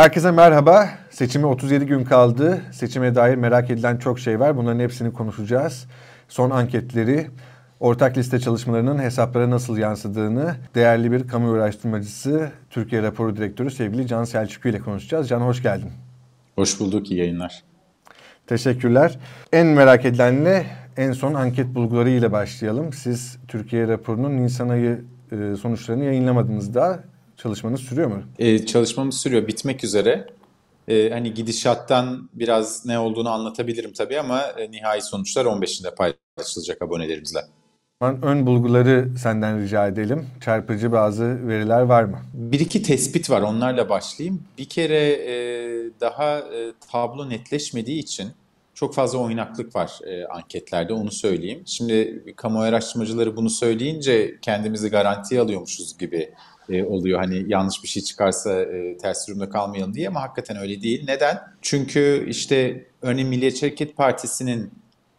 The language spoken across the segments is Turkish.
Herkese merhaba. Seçime 37 gün kaldı. Seçime dair merak edilen çok şey var. Bunların hepsini konuşacağız. Son anketleri, ortak liste çalışmalarının hesaplara nasıl yansıdığını değerli bir kamu araştırmacısı, Türkiye Raporu Direktörü sevgili Can Selçuklu ile konuşacağız. Can hoş geldin. Hoş bulduk, iyi yayınlar. Teşekkürler. En merak edilenle en son anket bulguları ile başlayalım. Siz Türkiye raporunun Nisan ayı e, sonuçlarını yayınlamadınız daha. Çalışmanız sürüyor mu? Ee, çalışmamız sürüyor, bitmek üzere. Ee, hani gidişattan biraz ne olduğunu anlatabilirim tabii ama e, nihai sonuçlar 15'inde paylaşılacak abonelerimizle. Ön bulguları senden rica edelim. Çarpıcı bazı veriler var mı? Bir iki tespit var, onlarla başlayayım. Bir kere e, daha e, tablo netleşmediği için çok fazla oynaklık var e, anketlerde onu söyleyeyim. Şimdi kamu araştırmacıları bunu söyleyince kendimizi garantiye alıyormuşuz gibi e, oluyor. Hani yanlış bir şey çıkarsa e, ters durumda kalmayalım diye ama hakikaten öyle değil. Neden? Çünkü işte örneğin Milliyetçi Hareket Partisi'nin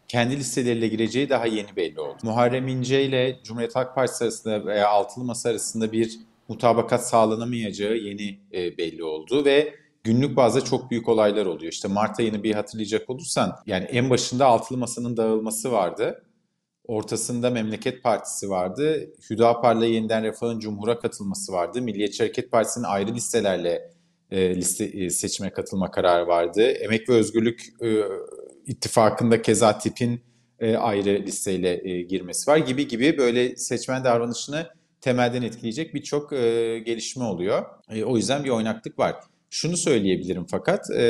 kendi listeleriyle gireceği daha yeni belli oldu. Muharrem İnce ile Cumhuriyet Halk Partisi arasında veya Altılı Masa arasında bir mutabakat sağlanamayacağı yeni e, belli oldu ve günlük bazda çok büyük olaylar oluyor. İşte Mart ayını bir hatırlayacak olursan yani en başında Altılı Masa'nın dağılması vardı. Ortasında Memleket Partisi vardı. Hüdapar'la yeniden Refah'ın Cumhur'a katılması vardı. Milliyetçi Hareket Partisi'nin ayrı listelerle e, liste e, seçime katılma kararı vardı. Emek ve Özgürlük e, ittifakında keza tipin e, ayrı listeyle e, girmesi var gibi gibi böyle seçmen davranışını temelden etkileyecek birçok e, gelişme oluyor. E, o yüzden bir oynaklık var. Şunu söyleyebilirim fakat e,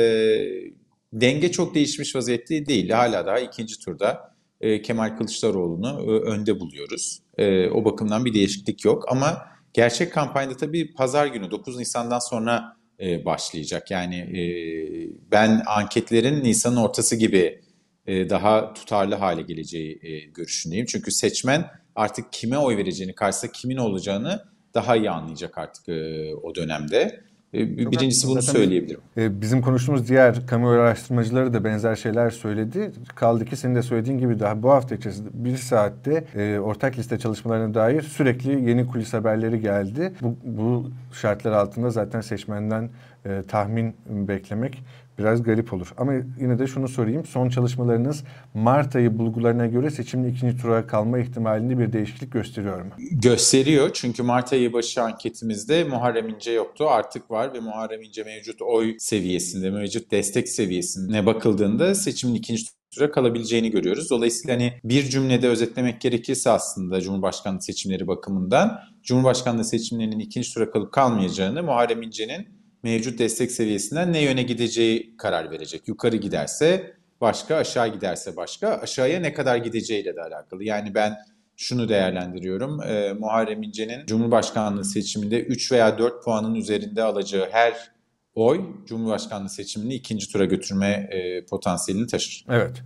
denge çok değişmiş vaziyette değil. Hala daha ikinci turda e, Kemal Kılıçdaroğlu'nu e, önde buluyoruz. E, o bakımdan bir değişiklik yok ama gerçek kampanyada tabii pazar günü 9 Nisan'dan sonra e, başlayacak. Yani e, ben anketlerin Nisan'ın ortası gibi e, daha tutarlı hale geleceği e, görüşündeyim. Çünkü seçmen artık kime oy vereceğini, karşısında kimin olacağını daha iyi anlayacak artık e, o dönemde. E, birincisi bunu söyleyebilirim. E, bizim konuştuğumuz diğer kamuoyu araştırmacıları da benzer şeyler söyledi. Kaldı ki senin de söylediğin gibi daha bu hafta içerisinde bir saatte e, ortak liste çalışmalarına dair sürekli yeni kulis haberleri geldi. Bu, bu şartlar altında zaten seçmenden tahmin beklemek biraz garip olur. Ama yine de şunu sorayım. Son çalışmalarınız Mart ayı bulgularına göre seçimin ikinci tura kalma ihtimalinde bir değişiklik gösteriyor mu? Gösteriyor. Çünkü Mart ayı başı anketimizde Muharrem İnce yoktu. Artık var ve Muharrem İnce mevcut oy seviyesinde, mevcut destek seviyesine bakıldığında seçimin ikinci tura kalabileceğini görüyoruz. Dolayısıyla hani bir cümlede özetlemek gerekirse aslında Cumhurbaşkanlığı seçimleri bakımından Cumhurbaşkanlığı seçimlerinin ikinci tura kalıp kalmayacağını Muharrem İnce'nin mevcut destek seviyesinden ne yöne gideceği karar verecek. Yukarı giderse başka, aşağı giderse başka. Aşağıya ne kadar gideceğiyle de alakalı. Yani ben şunu değerlendiriyorum. E, Muharrem İnce'nin Cumhurbaşkanlığı seçiminde 3 veya 4 puanın üzerinde alacağı her oy Cumhurbaşkanlığı seçimini ikinci tura götürme e, potansiyelini taşır. Evet.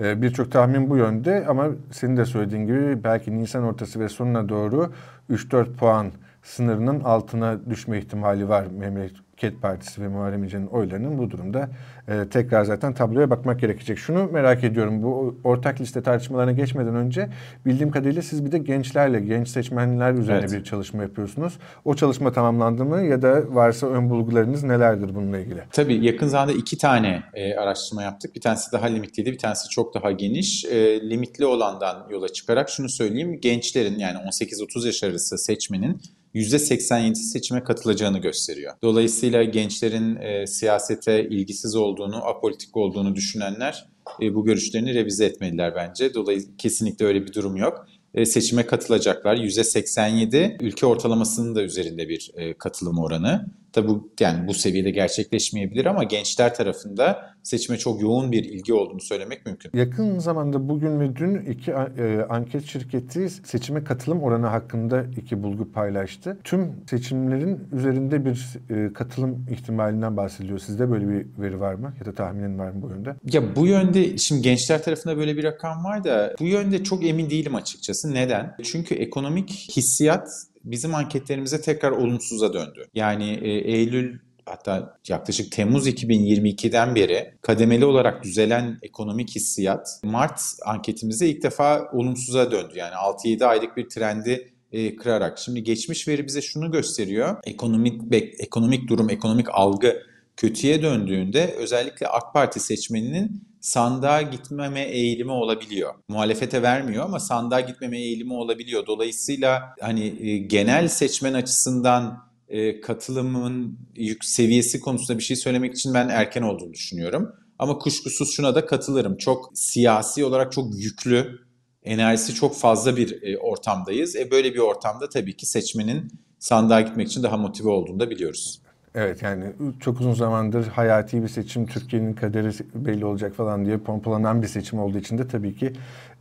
E, Birçok tahmin bu yönde ama senin de söylediğin gibi belki Nisan ortası ve sonuna doğru 3-4 puan sınırının altına düşme ihtimali var Memleket Partisi ve Muharrem İnce'nin oylarının bu durumda e, tekrar zaten tabloya bakmak gerekecek. Şunu merak ediyorum bu ortak liste tartışmalarına geçmeden önce bildiğim kadarıyla siz bir de gençlerle, genç seçmenler üzerine evet. bir çalışma yapıyorsunuz. O çalışma tamamlandı mı ya da varsa ön bulgularınız nelerdir bununla ilgili? Tabii yakın zamanda iki tane e, araştırma yaptık. Bir tanesi daha limitliydi, bir tanesi çok daha geniş. E, limitli olandan yola çıkarak şunu söyleyeyim. Gençlerin yani 18-30 yaş arası seçmenin %87 seçime katılacağını gösteriyor. Dolayısıyla gençlerin e, siyasete ilgisiz olduğunu, apolitik olduğunu düşünenler e, bu görüşlerini revize etmeliler bence. Dolayısıyla kesinlikle öyle bir durum yok. E, seçime katılacaklar. %87 ülke ortalamasının da üzerinde bir e, katılım oranı. Tabi bu, yani bu seviyede gerçekleşmeyebilir ama gençler tarafında seçime çok yoğun bir ilgi olduğunu söylemek mümkün. Yakın zamanda bugün ve dün iki e, anket şirketi seçime katılım oranı hakkında iki bulgu paylaştı. Tüm seçimlerin üzerinde bir e, katılım ihtimalinden bahsediliyor. Sizde böyle bir veri var mı ya da tahminin var mı bu yönde? Ya bu yönde şimdi gençler tarafında böyle bir rakam var da bu yönde çok emin değilim açıkçası. Neden? Çünkü ekonomik hissiyat bizim anketlerimize tekrar olumsuza döndü. Yani e, Eylül hatta yaklaşık Temmuz 2022'den beri kademeli olarak düzelen ekonomik hissiyat Mart anketimizde ilk defa olumsuza döndü. Yani 6-7 aylık bir trendi e, kırarak. Şimdi geçmiş veri bize şunu gösteriyor. Ekonomik ekonomik durum, ekonomik algı kötüye döndüğünde özellikle AK Parti seçmeninin sandığa gitmeme eğilimi olabiliyor. Muhalefete vermiyor ama sandığa gitmeme eğilimi olabiliyor. Dolayısıyla hani e, genel seçmen açısından e, katılımın yük seviyesi konusunda bir şey söylemek için ben erken olduğunu düşünüyorum. Ama kuşkusuz şuna da katılırım. Çok siyasi olarak çok yüklü, enerjisi çok fazla bir e, ortamdayız. E böyle bir ortamda tabii ki seçmenin sandığa gitmek için daha motive olduğunu da biliyoruz. Evet yani çok uzun zamandır hayati bir seçim, Türkiye'nin kaderi belli olacak falan diye pompalanan bir seçim olduğu için de tabii ki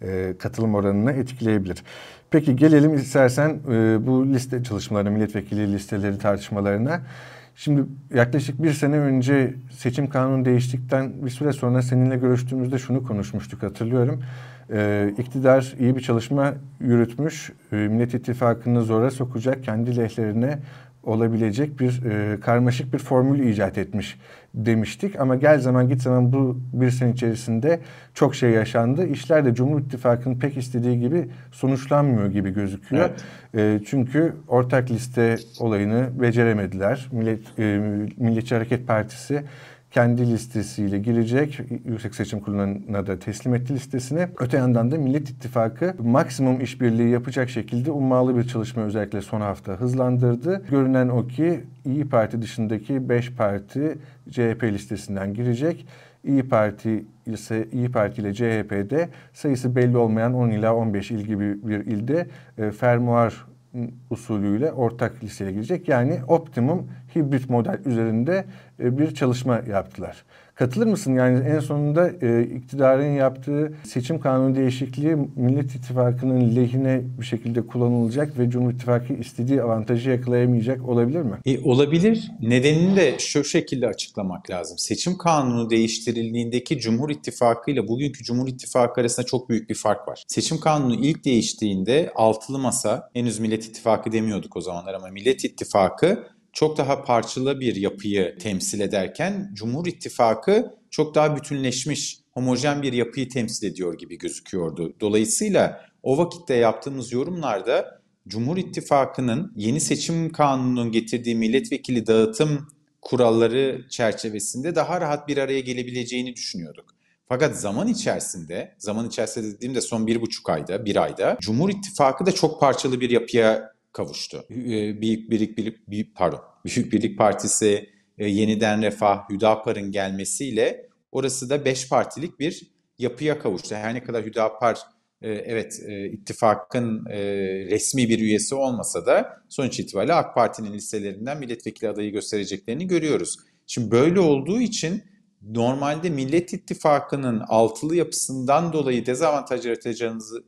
e, katılım oranını etkileyebilir. Peki gelelim istersen e, bu liste çalışmalarına, milletvekili listeleri tartışmalarına. Şimdi yaklaşık bir sene önce seçim kanunu değiştikten bir süre sonra seninle görüştüğümüzde şunu konuşmuştuk hatırlıyorum. Ee, iktidar iyi bir çalışma yürütmüş, ee, Millet İttifakı'nı zora sokacak, kendi lehlerine olabilecek bir e, karmaşık bir formül icat etmiş demiştik. Ama gel zaman git zaman bu bir sene içerisinde çok şey yaşandı. İşler de Cumhur İttifakı'nın pek istediği gibi sonuçlanmıyor gibi gözüküyor. Evet. E, çünkü ortak liste olayını beceremediler. Millet e, Milliyetçi Hareket Partisi kendi listesiyle girecek. Yüksek Seçim Kurulu'na da teslim etti listesini. Öte yandan da Millet İttifakı maksimum işbirliği yapacak şekilde ummalı bir çalışma özellikle son hafta hızlandırdı. Görünen o ki İyi Parti dışındaki 5 parti CHP listesinden girecek. İyi Parti ise İyi Parti ile CHP'de sayısı belli olmayan 10 ila 15 il gibi bir ilde e, fermuar usulüyle ortak listeye girecek. Yani optimum hibrit model üzerinde e, bir çalışma yaptılar. Katılır mısın? Yani en sonunda e, iktidarın yaptığı seçim kanunu değişikliği Millet İttifakı'nın lehine bir şekilde kullanılacak ve Cumhur İttifakı istediği avantajı yakalayamayacak olabilir mi? E, olabilir. Nedenini de şu şekilde açıklamak lazım. Seçim kanunu değiştirildiğindeki Cumhur İttifakı ile bugünkü Cumhur İttifakı arasında çok büyük bir fark var. Seçim kanunu ilk değiştiğinde altılı masa, henüz Millet İttifakı demiyorduk o zamanlar ama Millet İttifakı çok daha parçalı bir yapıyı temsil ederken Cumhur İttifakı çok daha bütünleşmiş, homojen bir yapıyı temsil ediyor gibi gözüküyordu. Dolayısıyla o vakitte yaptığımız yorumlarda Cumhur İttifakı'nın yeni seçim kanununun getirdiği milletvekili dağıtım kuralları çerçevesinde daha rahat bir araya gelebileceğini düşünüyorduk. Fakat zaman içerisinde, zaman içerisinde dediğimde son bir buçuk ayda, bir ayda Cumhur İttifakı da çok parçalı bir yapıya kavuştu. Büyük Birlik, Birlik pardon, Büyük Birlik Partisi, e, Yeniden Refah, Hüdapar'ın gelmesiyle orası da beş partilik bir yapıya kavuştu. Her ne kadar Hüdapar e, evet e, ittifakın resmi bir üyesi olmasa da sonuç itibariyle AK Parti'nin listelerinden milletvekili adayı göstereceklerini görüyoruz. Şimdi böyle olduğu için normalde Millet İttifakı'nın altılı yapısından dolayı dezavantaj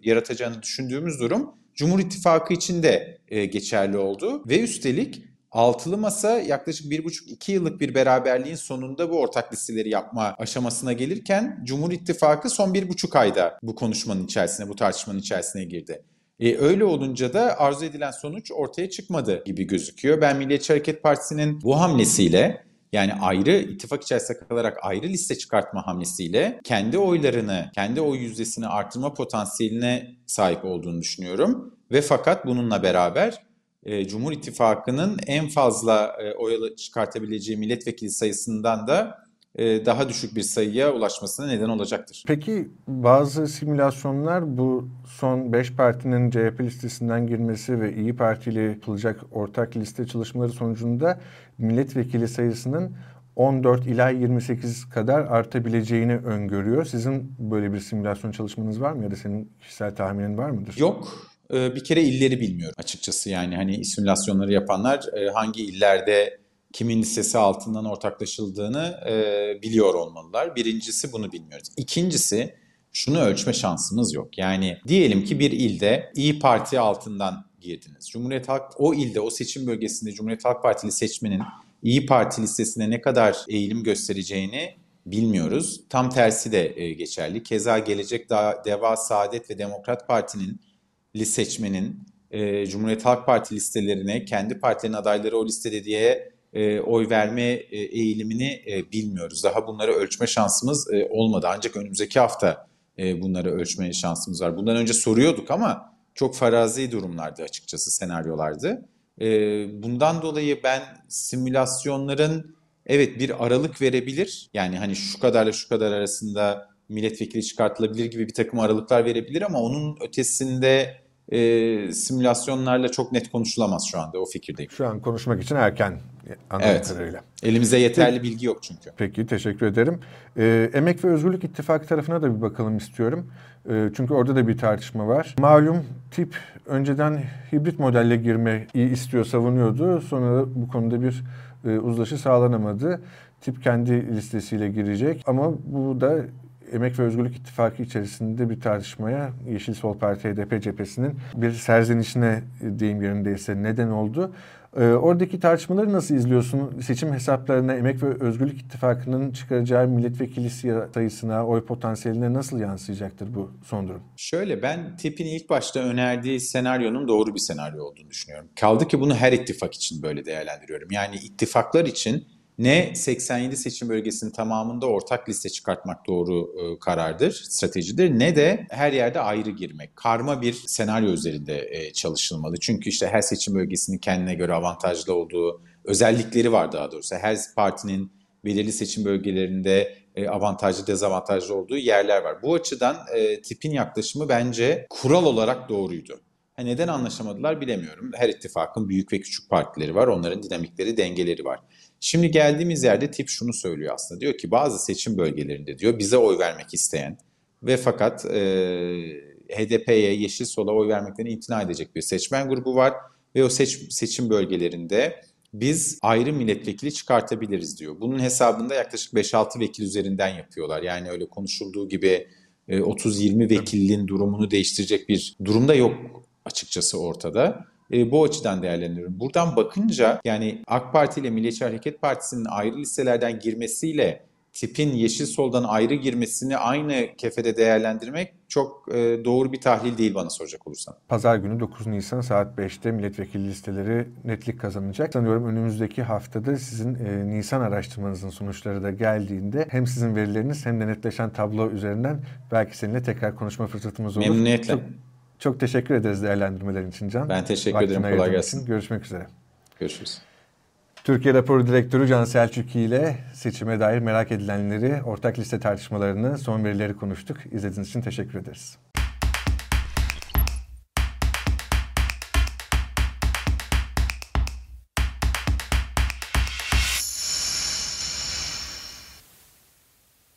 yaratacağını düşündüğümüz durum Cumhur İttifakı için de e, geçerli oldu. Ve üstelik Altılı Masa yaklaşık bir buçuk iki yıllık bir beraberliğin sonunda bu ortak listeleri yapma aşamasına gelirken Cumhur İttifakı son bir buçuk ayda bu konuşmanın içerisine, bu tartışmanın içerisine girdi. E, öyle olunca da arzu edilen sonuç ortaya çıkmadı gibi gözüküyor. Ben Milliyetçi Hareket Partisi'nin bu hamlesiyle yani ayrı ittifak içerisinde kalarak ayrı liste çıkartma hamlesiyle kendi oylarını, kendi oy yüzdesini artırma potansiyeline sahip olduğunu düşünüyorum. Ve fakat bununla beraber e, Cumhur İttifakı'nın en fazla e, oy çıkartabileceği milletvekili sayısından da daha düşük bir sayıya ulaşmasına neden olacaktır. Peki bazı simülasyonlar bu son 5 partinin CHP listesinden girmesi ve İyi Parti ile yapılacak ortak liste çalışmaları sonucunda milletvekili sayısının 14 ila 28 kadar artabileceğini öngörüyor. Sizin böyle bir simülasyon çalışmanız var mı ya da senin kişisel tahminin var mıdır? Yok. E, bir kere illeri bilmiyorum açıkçası. Yani hani simülasyonları yapanlar e, hangi illerde kimin listesi altından ortaklaşıldığını e, biliyor olmalılar. Birincisi bunu bilmiyoruz. İkincisi şunu ölçme şansımız yok. Yani diyelim ki bir ilde İyi Parti altından girdiniz. Cumhuriyet Halk o ilde o seçim bölgesinde Cumhuriyet Halk Partili seçmenin İyi Parti listesine ne kadar eğilim göstereceğini bilmiyoruz. Tam tersi de e, geçerli. Keza Gelecek Deva, Saadet ve Demokrat Parti'nin seçmenin e, Cumhuriyet Halk Parti listelerine kendi partilerin adayları o listede diye e, oy verme e, eğilimini e, bilmiyoruz. Daha bunları ölçme şansımız e, olmadı. Ancak önümüzdeki hafta e, bunları ölçmeye şansımız var. Bundan önce soruyorduk ama çok farazi durumlardı açıkçası, senaryolardı. E, bundan dolayı ben simülasyonların evet bir aralık verebilir. Yani hani şu kadarla şu kadar arasında milletvekili çıkartılabilir gibi bir takım aralıklar verebilir ama onun ötesinde e, simülasyonlarla çok net konuşulamaz şu anda o fikirdeyim. Şu an konuşmak için erken anladığım Evet. kadarıyla. Elimizde yeterli bilgi yok çünkü. Peki teşekkür ederim. Ee, Emek ve Özgürlük İttifakı tarafına da bir bakalım istiyorum. Ee, çünkü orada da bir tartışma var. Malum tip önceden hibrit modelle girmeyi istiyor, savunuyordu. Sonra bu konuda bir e, uzlaşı sağlanamadı. Tip kendi listesiyle girecek ama bu da Emek ve Özgürlük İttifakı içerisinde bir tartışmaya Yeşil Sol Parti HDP cephesinin bir serzenişine e, deyim yerindeyse neden oldu. Ee, oradaki tartışmaları nasıl izliyorsun? Seçim hesaplarına Emek ve Özgürlük İttifakı'nın çıkaracağı milletvekili sayısına, oy potansiyeline nasıl yansıyacaktır bu son durum? Şöyle ben tipin ilk başta önerdiği senaryonun doğru bir senaryo olduğunu düşünüyorum. Kaldı ki bunu her ittifak için böyle değerlendiriyorum. Yani ittifaklar için ne 87 seçim bölgesinin tamamında ortak liste çıkartmak doğru e, karardır, stratejidir ne de her yerde ayrı girmek. Karma bir senaryo üzerinde e, çalışılmalı. Çünkü işte her seçim bölgesinin kendine göre avantajlı olduğu özellikleri var daha doğrusu. Her partinin belirli seçim bölgelerinde e, avantajlı dezavantajlı olduğu yerler var. Bu açıdan e, tipin yaklaşımı bence kural olarak doğruydu. Ha, neden anlaşamadılar bilemiyorum. Her ittifakın büyük ve küçük partileri var. Onların dinamikleri, dengeleri var. Şimdi geldiğimiz yerde tip şunu söylüyor aslında. Diyor ki bazı seçim bölgelerinde diyor bize oy vermek isteyen ve fakat e, HDP'ye, Yeşil Sol'a oy vermekten imtina edecek bir seçmen grubu var. Ve o seç, seçim bölgelerinde biz ayrı milletvekili çıkartabiliriz diyor. Bunun hesabında yaklaşık 5-6 vekil üzerinden yapıyorlar. Yani öyle konuşulduğu gibi 30-20 vekilliğin durumunu değiştirecek bir durumda yok açıkçası ortada. E, bu açıdan değerlendiriyorum. Buradan bakınca yani AK Parti ile Milliyetçi Hareket Partisi'nin ayrı listelerden girmesiyle tipin Yeşil Sol'dan ayrı girmesini aynı kefede değerlendirmek çok e, doğru bir tahlil değil bana soracak olursan. Pazar günü 9 Nisan saat 5'te milletvekili listeleri netlik kazanacak. Sanıyorum önümüzdeki haftada sizin e, Nisan araştırmanızın sonuçları da geldiğinde hem sizin verileriniz hem de netleşen tablo üzerinden belki seninle tekrar konuşma fırsatımız olur. Memnuniyetle. Çok, çok teşekkür ederiz değerlendirmelerin için Can. Ben teşekkür Vaktini ederim. Kolay gelsin. için. Görüşmek üzere. Görüşürüz. Türkiye Raporu Direktörü Can Selçuk ile seçime dair merak edilenleri, ortak liste tartışmalarını, son verileri konuştuk. İzlediğiniz için teşekkür ederiz.